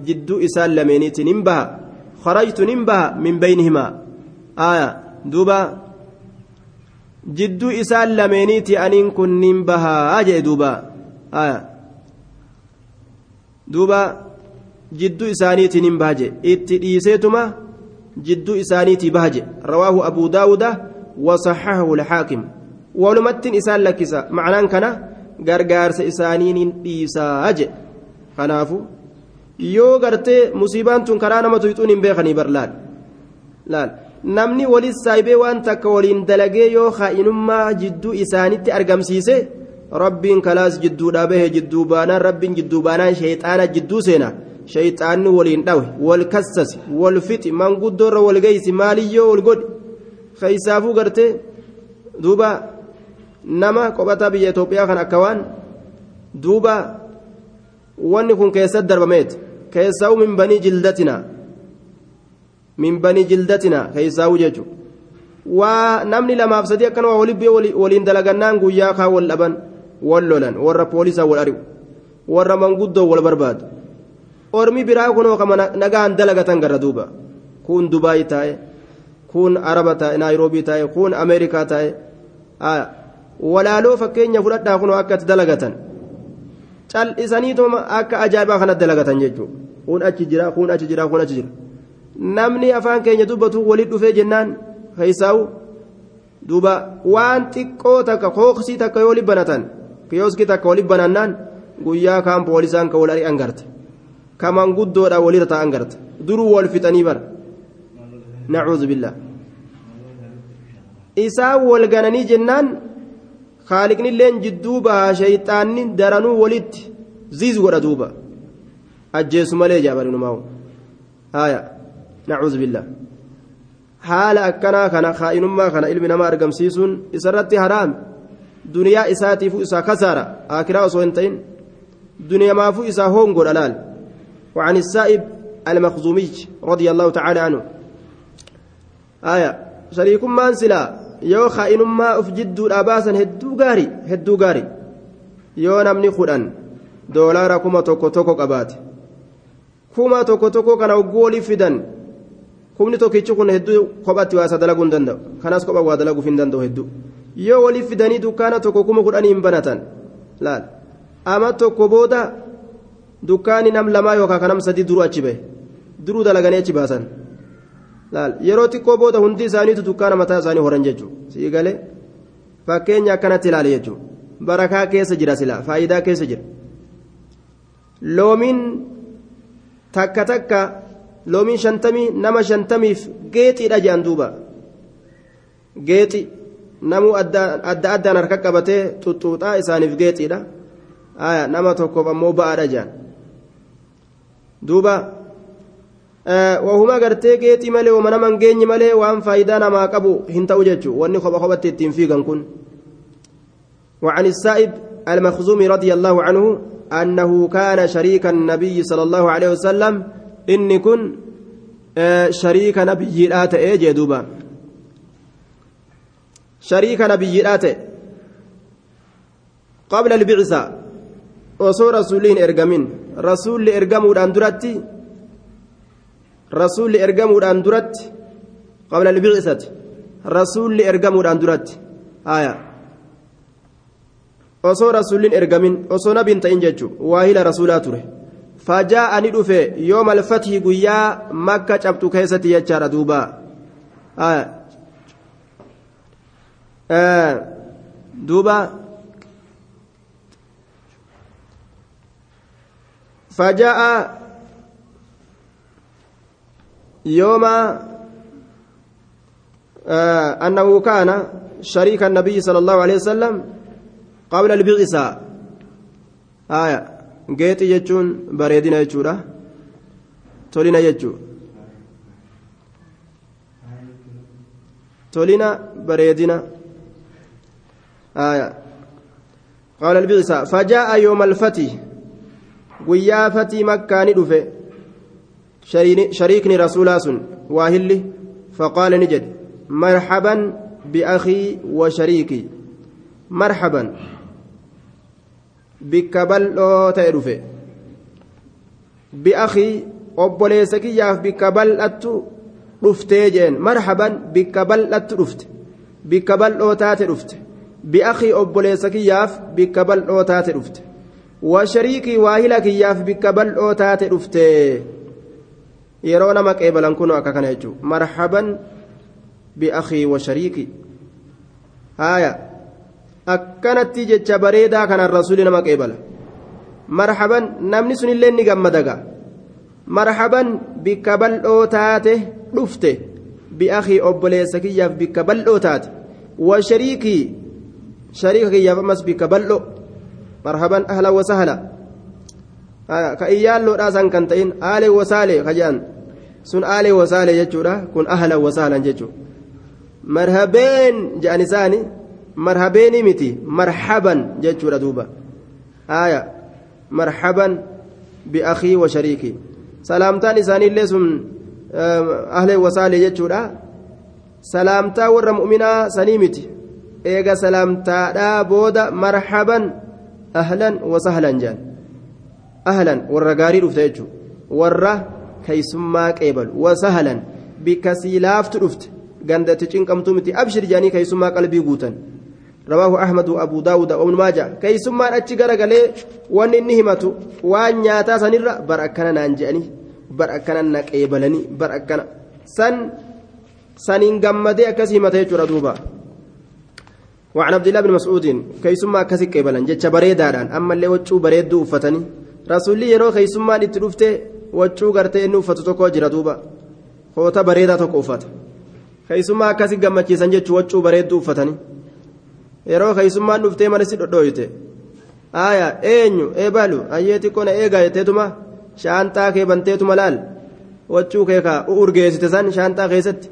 جد إسان لمني تنبه خرجت ننبه من بينهما آية دوبا جد إسان لمني تأنين كن ننبه أجي دوبا آية duuba jidduu isaaniitiin bahaje itti dhiiseetuma jidduu isaaniitii bahaje rawaahu abuu daawuda wasaxahahu lxaakim walumattiin isaan lakkisa macnaan kana gargaarsa isaaniin dhiisaa je kanaafu yoo gartee musiibaan tun karaa nama tuyxuun hin beekanii bar namni walis saayibee waan takka waliin dalagee yoo kaa'inummaa jidduu isaanitti argamsiise rabbiin kalaas jidduudhaa bahe jidduu baanaan rabbiin jidduu baanaan sheexaana jidduu seena sheexaanni waliin dhawe wal kassasi wal fixi manguddoorra wal geeysi maaliyyoo wal godhi keeysaafuu gartee duuba nama qophataa biyya Itoophiyaa kan akka waan duuba wanni kun keessatti darbameet keessaa'u min banii jildatina min banii jildatina keessaa'u jechuudha waa namni lamaaf sadii akkana waa waliin waliin dalagannaan guyyaa kaa wal dhaban wal lolan warra poolisaa wal ari'u warra manguddoo wal barbaadu ormi biraa kunoo kama nagaan dalagatan garra duuba kun dubaay taa'e kun araba taa'e naayiroobii taa'e kun ameerikaa taa'e walaaloo fakkeenya fudhadhaa kunoo akka itti dalagatan. Cal'isaniituma akka ajaa'ibaa kanatti dalagatan jechuudha. Kun achi jira kun achi jira kun achi jira. Namni afaan keenya dubbatu waliin dhufee jennaan keessaa'u duuba waan xiqqoo takka kooksii takka yoo libbanatan kiyooskii takka waliin banannaan guyyaa kaan poolisaan ka wal ari'an garta kaman guddoodha walirra taa'an garta duruu wal fixanii bara. Billaa isaan wal gananii jennaan haaliqnilleen jidduu bahaa shayxaanni daranuu walitti ziiz godha duuba ajjeesu malee jaabalumaa'u haaya nacuudhu billaa haala akkanaa kana kaa'inummaa kana ilmi namaa argamsiisuun isarratti haraam duniyaa isaatiifuu isaa kasaara akiraa osoo hin ta'in دنيمافو إسا هونغو الألال وعن السائب المخزومي رضي الله تعالى عنه آية شريك ما انسلا يو خائن ما أفجد الأباسا هدو غاري هدو غاري يو نمني خدان دولارا كما توكو توكو قبات كما توكو توكو كان أقولي فدان kumni tokkichi kun hedduu kophatti waa isa dalaguu hin danda'u kanas kopha waa dalaguuf hin danda'u hedduu yoo waliif fidanii dukkaana tokko kuma kudhanii hin banatan laal ama tokko booda dukkaani nam lamaa yookaan kanam sadii duruu achi bahe duruu dalaganii achi baasan yeroo xiqqoo booda hundi isaaniitu dukkaana mataa isaanii horan jechuudha sii galee fakkeenya akkanatti ilaale jechuudha barakaa keessa jira silaa faayidaa keessa jira loomiin takka takka loomiin shantamii nama shantamiif geexiidha jedhan duuba geexi namuu adda addaan harka qabatee xuxuuxaa isaaniif geexiidha. aya nama tokkoof ammoo ba'aadha jedhan duuba wahuma gartee geexii malee hin geenye malee waan faayidaa namaa qabu hin ta'u jechuun wanni kopha kophatti ittiin fiigan kun وعن السائب المخزومي رضي الله عنه أنه كان شريك النبي صلى الله عليه وسلم إن كن شريك نبي إيه دوبا شريك نبي الآت قبل البعثة osoo rasuuliin ergamin rasuulli ergamuudhaan duratti rasuulli ergamuudhaan duratti qabla albicisati rasuulli ergamuudhaan duratti. Haya osoo rasuulliin ergamin osoo nabiin ta'in jechu waahila rasuulaa ture. Fajaa'a ani dhufe yooma alfatii guyyaa makka cabxu keessatti jechaadha duuba. Duuba. Fajaa'a يوم آه أنه كان شريك النبي صلى الله عليه وسلم قبل البعثة. آية جيت يجون بريدنا يجورا تولينا يجو. تولينا بريدنا آية قال البعثة. فجاء يوم الفتح guyyaa fatii makkaa ni biakhii wa shariikii marhaban bikka bal'oo ta'e dhufe biakhii obboleessa kiyyaaf bikka bal'attu dhuftee jeen marhaban bikka bal'attu dhufte bikka bal'oo taate dhufte biakhii obboleessa kiyyaaf bikka bal'oo taate dhufte washariikii waahila kiyyaaf bikka bal'oo taate dhufte yeroo nama qeebalan kun akka kana jechuudha marhaban bi'akhii washariikii haaya akkanatti jecha bareedaa kanaan rasuuli nama qeebala marhaban namni sunillee ni gammadaga marhaban bikka bal'oo taate dhufte bi'akhii obboleessa kiyyaaf bikka bal'oo taate washariikii shariika kiyyaaf ammas bikka bal'oo marhaban ahla wasahla ka iyyaalloodhaa san kan ta'in aalee wasaalee kajaan sun aalee wasaalee jechuudha kun ahla wasahlan jechuudha marhabeen jedhan isaani marhabeeni miti marhaban jechuudha duuba aya marhaban biakii wa shariikii salaamtaan isaaniillee sun ahlee wasaalee jechuudha salaamtaa warra mu'minaa sanii miti eega salaamtaadhaa booda marhaban ahlan wasahlan jedhan ahlan warra gaarii dhufte jechuudha warra keeysummaa qeebalu. Wasahlan bikka sii laaftu dhufte. Gandatti cinqamtuu miti. Abshir jedhanii keeysummaa qalbii guutan. رواه أحمد وأبو داود وابن ماجه كي ثم أتشي غرغلي وان إني همتو وان نياتا سنرى برأكنا نانجاني برأكنا نكيبلني برأكنا سن سنين قمدي أكسي متى دوبا وعن عبد الله بن مسعود كي ثم أكسي كيبلن جتش بريدان أما اللي وجهو بريدو فتني رسولي يرو كي ثم نتلفته waccuu gartee inni uffatu tokko jira duuba. Hoota bareedaa tokko uffata. Keessumaa akkasii gammachiisan jechuun waccuu bareedduu uffatanii yeroo keessummaan dhuftee mana si dhodhooyte aayaa eenyu eebalu ayyeetii kona eegaayteetuma shaantaa kee banteetuma laal? Waccuu kee kaa urgeessite san shaantaa keessatti?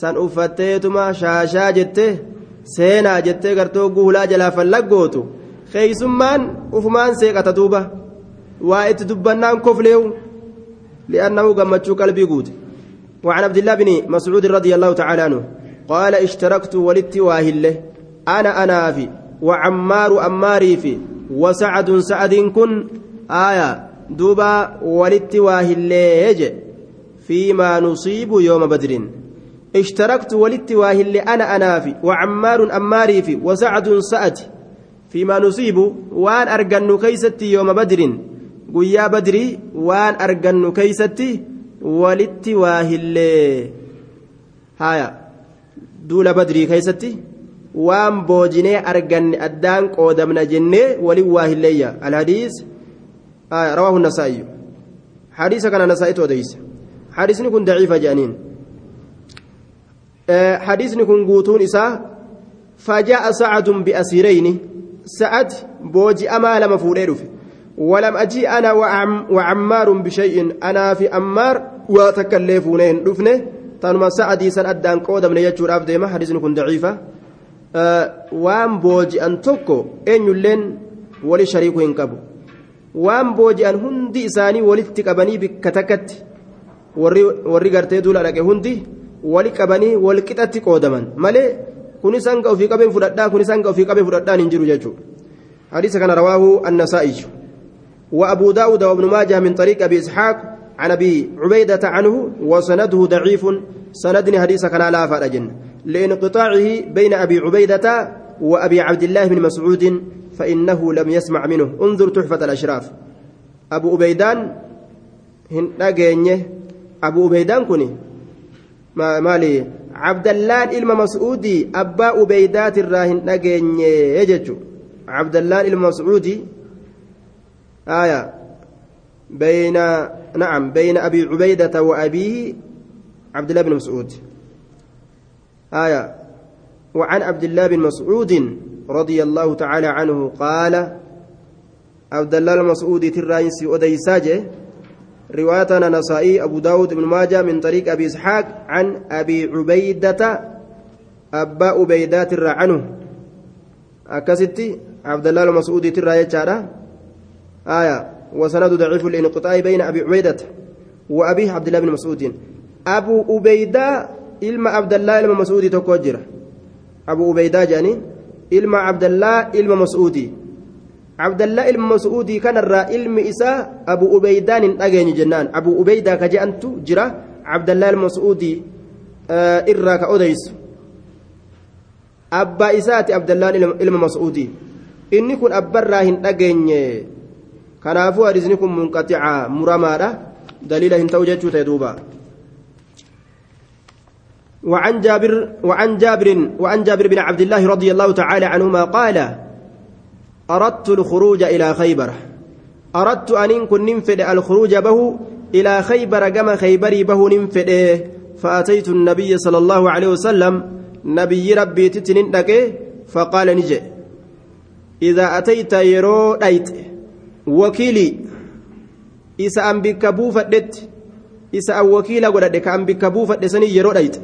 San uffatteetuma shaashaa jettee? Seenaa jettee gartoo guulaa jalaa fallaggootu keessummaan ufumaan seeqata duuba. Waa itti dubbannaan kofleewu. Li'annahu gammachuu qalbii guute وعن عبد الله بن مسعود رضي الله تعالى عنه قال اشتركت ولدت واهله أنا أنا في وعمار أماري في وسعد سعد كن آية دوبا ولدت واهليج فيما نصيب يوم بدر. اشتركت ولدت واهل أنا أنا في وعمار أماري في وسعد سعد فيما نصيب وأن أرجن كيستي يوم بدر. قيا بدري وان أرجن كيستي ولدت واهل هايا دول بدري كيستي waan boojinee arganne addaan qoodamna jennee waliin waa hilleeyya alhadiis rawaahu nasaa'iyu hadiisa kana nasaa'itu odeyse hadiisni kun daciifa jedhaniin hadiisni kun guutuun isaa fajaa'a sacadun biasiirayni sa'ad booji'amaa lama fuudhee dhufe ولم أجي أنا وعمار بشيء أنا في أمار واتكلف فونين دفنه تنما سعدي سن أدان قودم نيجور أفديما حديث كن ضعيفة waan booji'an tokko eenyulleen wali shariikuu hin qabu waan booji'an hundi isaanii walitti qabanii bikka takkatti warri gartee duula dhaqe hundi wali qabanii wal qixatti qoodaman malee kunis hanga ofii qabeen fudhadhaa kunis hanga ofii qabee fudhadhaan hin jiru jechuudha حديث كان رواه النسائي وأبو داود وابن ماجه من طريق أبي إسحاق عن أبي عبيدة عنه وسنده ضعيف سندني حديث كان لا فرجن لانقطاعه بين أبي عبيدة وأبي عبد الله بن مسعود فإنه لم يسمع منه. انظر تحفة الأشراف. أبو عبيدان هن أبو عبيدان كني ما مالي. عبد الله إلما مسعودي أبا عبيدات الراهن يجتشو. عبد الله إلما مسعودي آية. بين نعم بين أبي عبيدة وأبيه عبد الله بن مسعود. آية. وعن عبد الله بن مسعود رضي الله تعالى عنه قال عبد الله المسعود تراينس أديساجه روايتنا نسائي أبو داود بن ماجه من طريق أبي إسحاق عن أبي عبيدة أبا عبيدات عنه. أكستي عبد الله المسعود ترايتشارا آية وسند ضعيف الانقطاع بين أبي عبيدة وأبيه عبد الله بن مسعود أبو عبيدة ilma abdallaa ilma mas'uudii tokko jira abu ubeydaa jedhanii ilma abdallaa ilma mas'uudii abdallaa ilma mas'uudii kanarraa ilmi isaa abu ubeydaan hin dhageenye jennaan abu ubeydaa ka je'antu jira abdallaa ilma mas'uudii irraa ka odeysu abbaa isaati abdallaan ilma mas'uudii inni kun abbarraa hin dhageenye kanaafuu hadisni kun munqaxica muramaadha. Daliila hin ta'u jechuu ta'e duuba. وعن جابر وعن جابر وعن جابر بن عبد الله رضي الله تعالى عنهما قال أردت الخروج إلى خيبر. أردت أن كن ننفد الخروج به إلى خيبر كما خيبري به ننفد. فأتيت النبي صلى الله عليه وسلم. نبي ربي تتنين فقال نجي idaa atayta yeroo dhayxe wakiilii isa an bikka buufadhetti isa an wakiila godhadhe ka an bikka buufadhe sanii yeroo dhayxe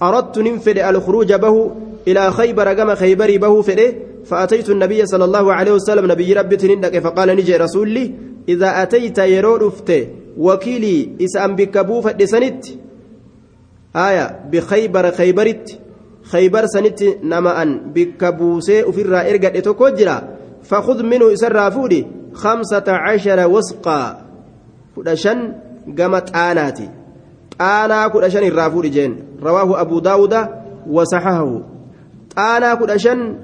aradtu nin fedhe alkhuruuja bahu ilaa khaybara gama khaybarii bahuu fedhe فأتيت النبي صلى الله عليه وسلم نبي ربي تنندك فقال نجي رسولي إذا أتيت يرو رفته وكيلي إسأم بكبو فدسنت آية بخيبر خيبرت خيبر سنت نما أن بكبوسي وفر إرقد إتوكوجرا فخذ منه إسر فودي خمسة عشر وسقا كدشن قمت آناتي. آنا كدشن الرافود جين رواه أبو داود وصححه. آنا كدشن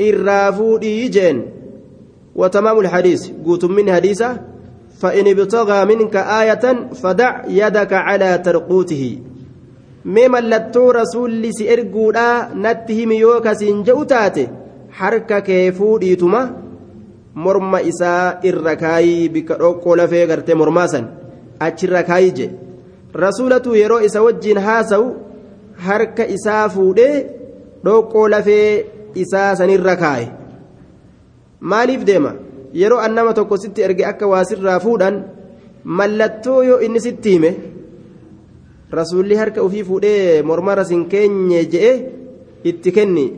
الرافود جين وتمام الحديث. قوت من حديثة فإن ابتغى منك آية فدع يدك على ترقوته. mee mallattoo rasuulli si erguudha natti himi yoo kasiin je'u taate harka morma isaa irra kaayii bikka dhoqqoo lafee gartee mormaa san achirra kaayii je rasuulatu yeroo isa wajjiin haasa'u harka isaa fuudhee dhoqqoo lafee isaa sanirra kaaye maaliif deema yeroo an nama tokko sitti erge akka waasirraa fuudhan mallattoo yoo inni sitti hime rasuulli harka ufii fuudhee mormara sin keenye je'e itti kenni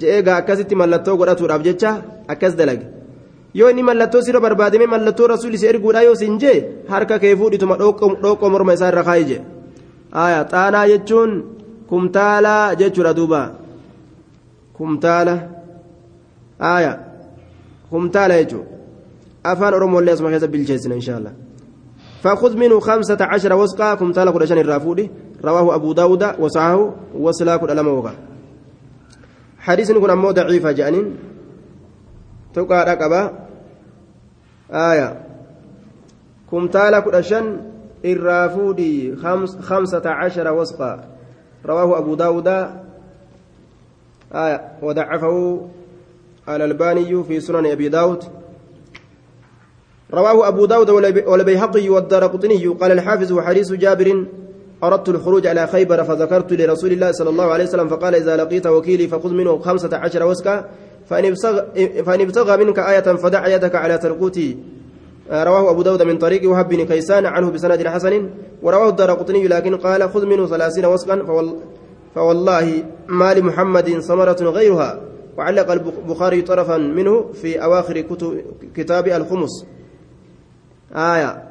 je'ee gaa akkasitti mallattoo godhatuudhaaf jecha akkas dalage yoo inni mallattoo sirra barbaadame mallattoo rasuulli si erguudha yoo sin jee harka kee fuudhituma dhoqqoo morma isaa irra kaayi jee aayaa xaanaa jechuun kumtaala jechuudha duuba kumtaala aayaa kumtaala jechuudha afaan oromollee asuma keessa bilcheessina inshaallah. فخذ منه خمسة عشر وسقا كم تالا كدشان الرافودي رواه أبو داود وصححه وسلا كد ألم وقع حديث نكون أمو ضعيفة جانين تقع رقبة آية كم تالا كدشان الرافودي خمس خمسة عشر وسقا رواه أبو داود آية وضعفه الألباني في سنن أبي داود رواه أبو داود والبيهقي والدارقطني قال الحافظ وحديث جابر أردت الخروج على خيبر فذكرت لرسول الله صلى الله عليه وسلم فقال إذا لقيت وكيلي فخذ منه خمسة عشر وسكا فإن ابتغى منك آية فدع يدك على ترقوتي رواه أبو داود من طريق وهب بن كيسان عنه بسند حسن. ورواه الدارقطني لكن قال خذ منه ثلاثين وسقا فوالله ما لمحمد ثمرة غيرها. وعلق البخاري طرفا منه في أواخر كتاب الخمس. آية.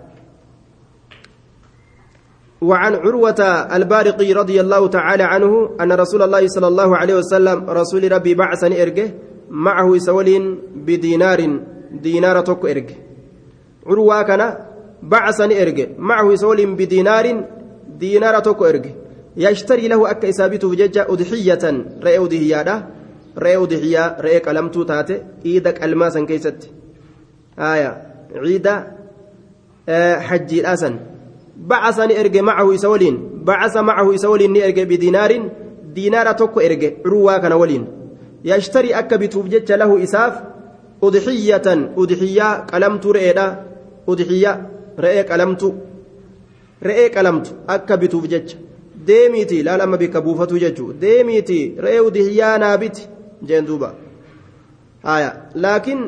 وعن عروة البارقي رضي الله تعالى عنه أن رسول الله صلى الله عليه وسلم رسول ربي بعثني إرجه معه سولين بدينار دينار توك إرجه عروة كان بعثني إرجه معه سولين بدينار دينار توك إرجه يشتري له أك إسابته ججة أضحية. رأي أضحية رأي أضحية رأي قلمتو تاتي إيدك ألماسا كيست. آية. عيدة حجي أسن بعثني إرجع معه يسولين بعث معه يسولين ني بدينار دينار توكو إرجع. روا كان ولين. يشتري أكا بتوبجت له إساف أضحية أضحية قلمت رئيدا أضحية رئي قلمت رئي قلمت أكا بتوبجت deemiiti laal amma bikka buufatu jechuu deemiiti re'ee udihiyyaa naabiti jeen duuba haya laakiin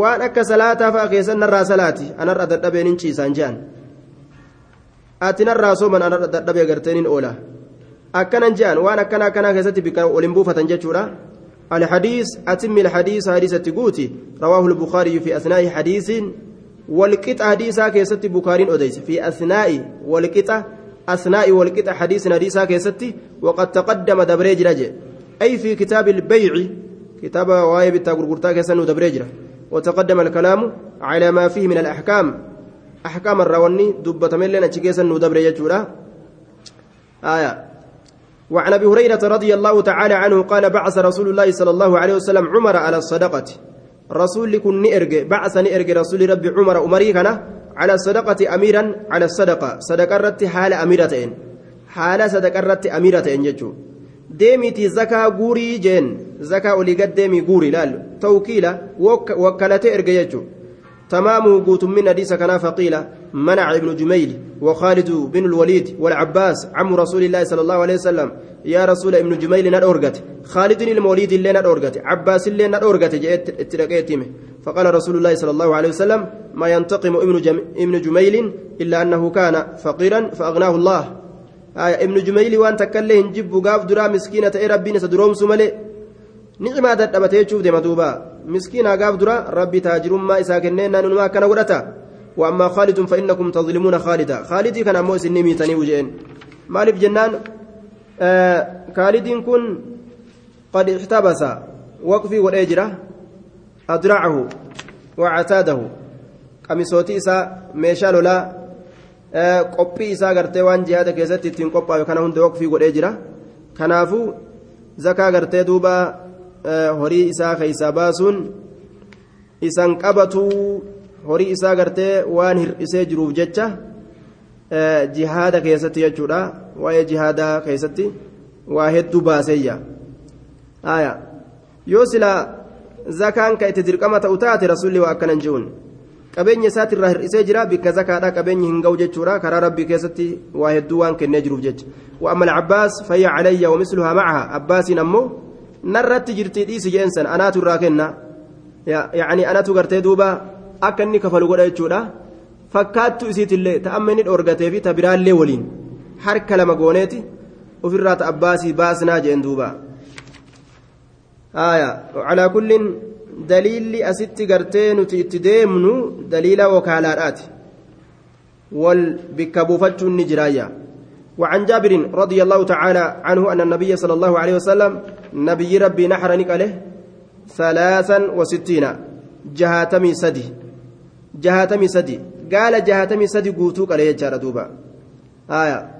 waan akka salaataa fa'a keessan narraa salaati anarra dadhabeen hin ciisaan jehan ati narraa sooman anarra dadhabee garteen hin oola akkanan jehan waan akkana akkanaa keessatti bikka waliin buufatan jechuudha. الحديث أتم الحديث حديثة قوتي رواه البخاري في أثناء حديث والقطع حديثا كيست بخاري أديس في أثناء والقطع أثناء والقطع حديث حديثا كيست وقد تقدم دبريج رجع أي في كتاب البيع كتاب وايب التاغرغرتا كيسن دبريج وتقدم الكلام على ما فيه من الأحكام أحكام الرواني دبة ملنا تشيكيسن دبريج آية وعن أبي هريرة رضي الله تعالى عنه قال بعث رسول الله صلى الله عليه وسلم عمر على الصدقة. رسول كن نئرج بعث نئرج رسول ربي عمر عمري كان على الصدقة اميرا على الصدقة. صدقة رت حال اميرتين حال صدقة رت اميرتين جچو deemiti zakaa guurii jeen zakaa olii gad deemii guurii laal tawkiila wakkalate erge jechuun تمامه قوت من حديث كان فقيل منع ابن جميل وخالد بن الوليد والعباس عم رسول الله صلى الله عليه وسلم. يا رسول ابن جميل ندورغت خالد الموليد اللي ندورغت عباس اللي ندورغت جئت اترقيتمه فقال رسول الله صلى الله عليه وسلم ما ينتقم ابن جم... ابن جميل إلا أنه كان فقيرا فأغناه الله. آية ابن جميل وان تكله نجيب قاف درا مسكينة اي ربي نسدروم نعمة دبتي تشوف دي مدوبا مسكينة قاف درا ربي تاجر ما إسا كنين نما كان ودتا وأما خالد فإنكم تظلمون خالدا خالدي كان أمو سني ميتني وجين مالف جنان آه خالد كن قد احتبس وقفي والأجرة أدرعه وعتاده قميصوتي إسا ميشا لولا qophii isaa gartee waan jihaada keessatti ittiin qophaa'e kana hunda waqfii godhee jira. Kanaafuu zakaa gartee duuba horii isaa keeysaa baasuun isan qabatuu horii isaa gartee waan hir'isee jiruuf jecha jihaada keessatti jechuudha waa'ee jihaadaa keessatti waa hedduu baaseeyya yoo silaa zakaan ka itti dirqama ta'u taate rasuulli waa akkanan ji'uun qabeenya isaatirraa hir'isee jira bikka zakaadha qabeenyi hin ga'u jechuudha karaa rabbii keessatti waa hedduu waan kennee jiruuf jecha wa'amma alcabbaas fayya calayya wamisluhaa macaha abbaasiin ammoo narratti jirtii dhiisi jeensan anaatu irraa kenna yacni anatu gartee duuba akka inni kafalu godha jechuudha fakkaattu isiitillee ta amma inni dhoorgatee fi ta biraallee waliin harka lama gooneeti ofirraa ta abbaasii baasnaa jeen duuba calaa kullin daliilli asitti gartee nuti itti deemnu daliila wakaalaadhaati wal bikka buufachuun ni jiraayya وعن جابر رضي الله تعالى عنه أن النبي صلى الله عليه وسلم نبي ربي نحر نقله ثلاثا وستين جهاتمي سدي جهاتمي سدي قال جهاتمي سدي قوتوك عليه جار دوبا آية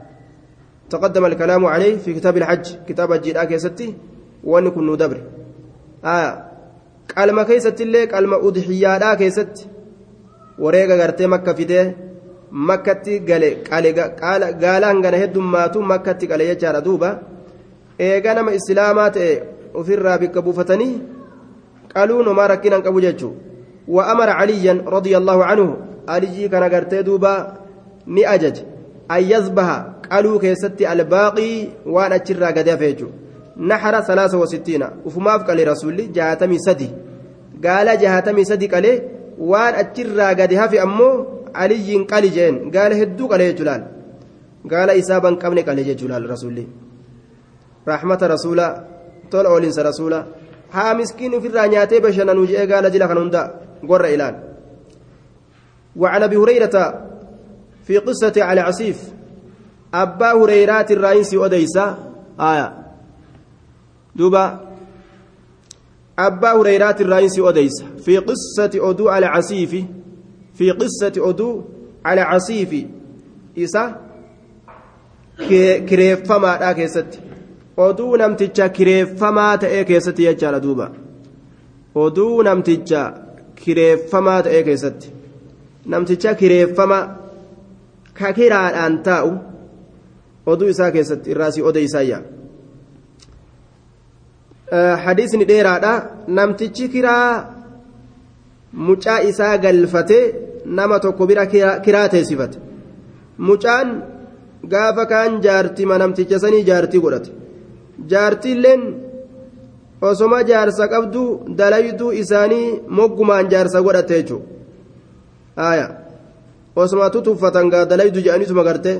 تقدم الكلام عليه في كتاب الحج كتاب الجيران كيستي ونكون ندبر آية qalma keessatti illee qalma udhiyyaadhaa keessatti wareega gartee makka fidee makkatti gale gaalaan gana heddummaatu makkatti qale jechaadha duuba eega nama islaamaa ta'e ofirraa bikka buufatanii qaluun homaa rakkinaan qabu jechuu وأمر عليا رضي الله عنه علي كان قرتي دوبا ni ajaje an yazbaha qaluu keessatti albaaqii waan achirraa gadi hafeechu naxara salaasa wasittiina ufumaaf qale rasuulli jahatamii sadi gaala jahatamii sadi qale waan achirraa gadi hafe ammoo aliyyiin qali jeen gaala hedduu qale jechuu laal gaala isaa ban qabne qale jechuu laal rasuulli raaxmata rasuula tola oolinsa rasuula haa miskiin ofirraa nyaatee bashannanuu je'ee gaala jila kan hunda gorra ilaal وعن أبي هريرة في قصة على عسيف أبا هريرات الرئيس أديسا آية. دوبا أبا هريرات الرئيس أديسا في قصة أدو على عسيف في قصة أدو على عسيف إسا كريف فما oduu namticha kireeffamaa ta'ee keessatti jechaadha duuba. Oduu namticha kireeffamaa ta'ee keessatti. Namticha kireeffama ka kiraadhaan taa'u oduu isaa keessatti irraasii odeysaayya hadiisni dheeraadha. Namtichi kiraa mucaa isaa galfatee nama tokko bira kiraa teessifate. Mucaan gaafa kaan jaartima namticha sanii jaartii godhate. Jaartiilleen osoma jaarsa qabdu dalayduu isaanii moggumaan jaarsa godhate jechuudha osuma tutuffatan gaa dalaydu je'aniituma gartee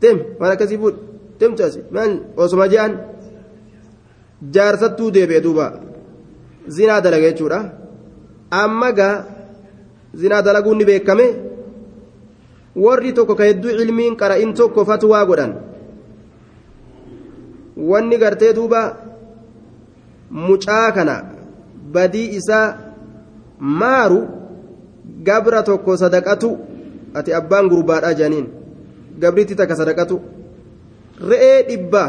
tem waan akkasii fuudh temtu asi. Maal osuma je'an jaarsattuu deebi'e duuba. Zinaa dalaga jechuudha amma gaa zinaa dalaguun ni beekame warri tokko ka hedduu ilmiin qara'in tokko fatwaa godhan wanni gartee duuba mucaa kana badii isaa maaru gabra tokko sadaqatu ati abbaan gurbaadhaa jedhaniin gabritti takka sadaqatu. Re'ee dhibba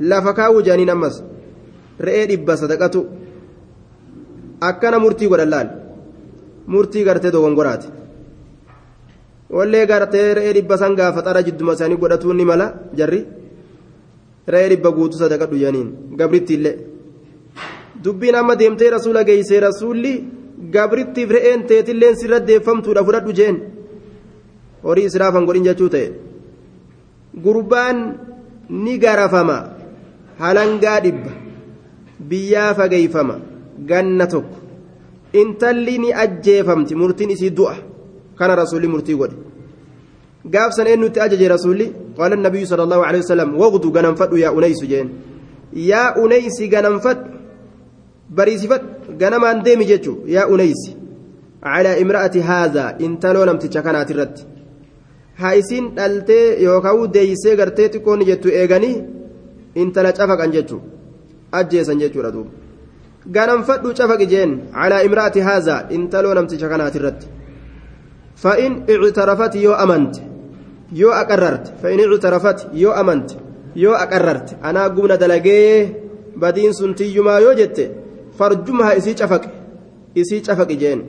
lafa kaawwu jedhaniin ammas re'ee dhibba sadaqatu. Akkana murtii godhan laal murtii gartee dogongoraati wallee gartee re'ee dhibba san gaafa xara jidduma isaanii godhatuun ni mala jarri re'ee dhibba guutuu jedhaniin gabritti illee. Dubbiin amma deemtee rasuula geeysee rasuulli gabrittiif re'een teetilleen sirra deeffamtuudha fudhadhu jeen. Horii israafan godhin jechuu ta'e. Gurbaan ni garafama. Halangaa dhibba. Biyyaa fageeyfama ganna tokko. Intalli ni ajjeefamti. Murtiin isii du'a. Kana rasuulli murtii godhe gaafsan eenyutti ajaje rasuulli qaala nabiyyu sala allahu alehi wasalam waqdu ganamfadhu yaa uneysu jeen yaa uneysi ganamfadhu bariisifadhu ganamaan deemi jechuu yaa uneysi calaa imra'ati haazaa intaloo namticha kanaati irratti haa isiin dhaltee yookaan deeysee gartee xiqqoonni jettu eeganii intala cafaqan jechuu ajjeesan jechuudha duuba ganamfadhu cafaqi jeen calaa imra'ati haazaa intaloo namticha kanaati irratti fa'in ictarafati yoo amante yoo aqarrarte fa'in ictarafati yoo amante yoo aqarrarte anaa gumna dalagee badiin sun tiyyumaa yoo jette farjumhaa isii cafaqe isii cafaqi jeen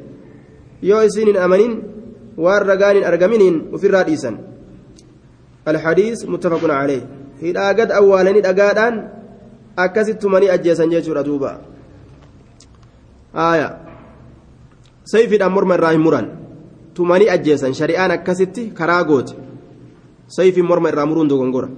yoo isiin hin amanin waan ragaan hin argaminiin ofirraa dhiisan alhadiis muttafaqun calee hidhaa gad awwaalanii dhagaadhaan akkasitti tumanii ajjeesan jechuudha duuba aaya sayfiidhaan morma irraa hin muran tumanii ajjeesan shari'aan akkasitti karaa goote sayfiin morma irraa muruun dogongora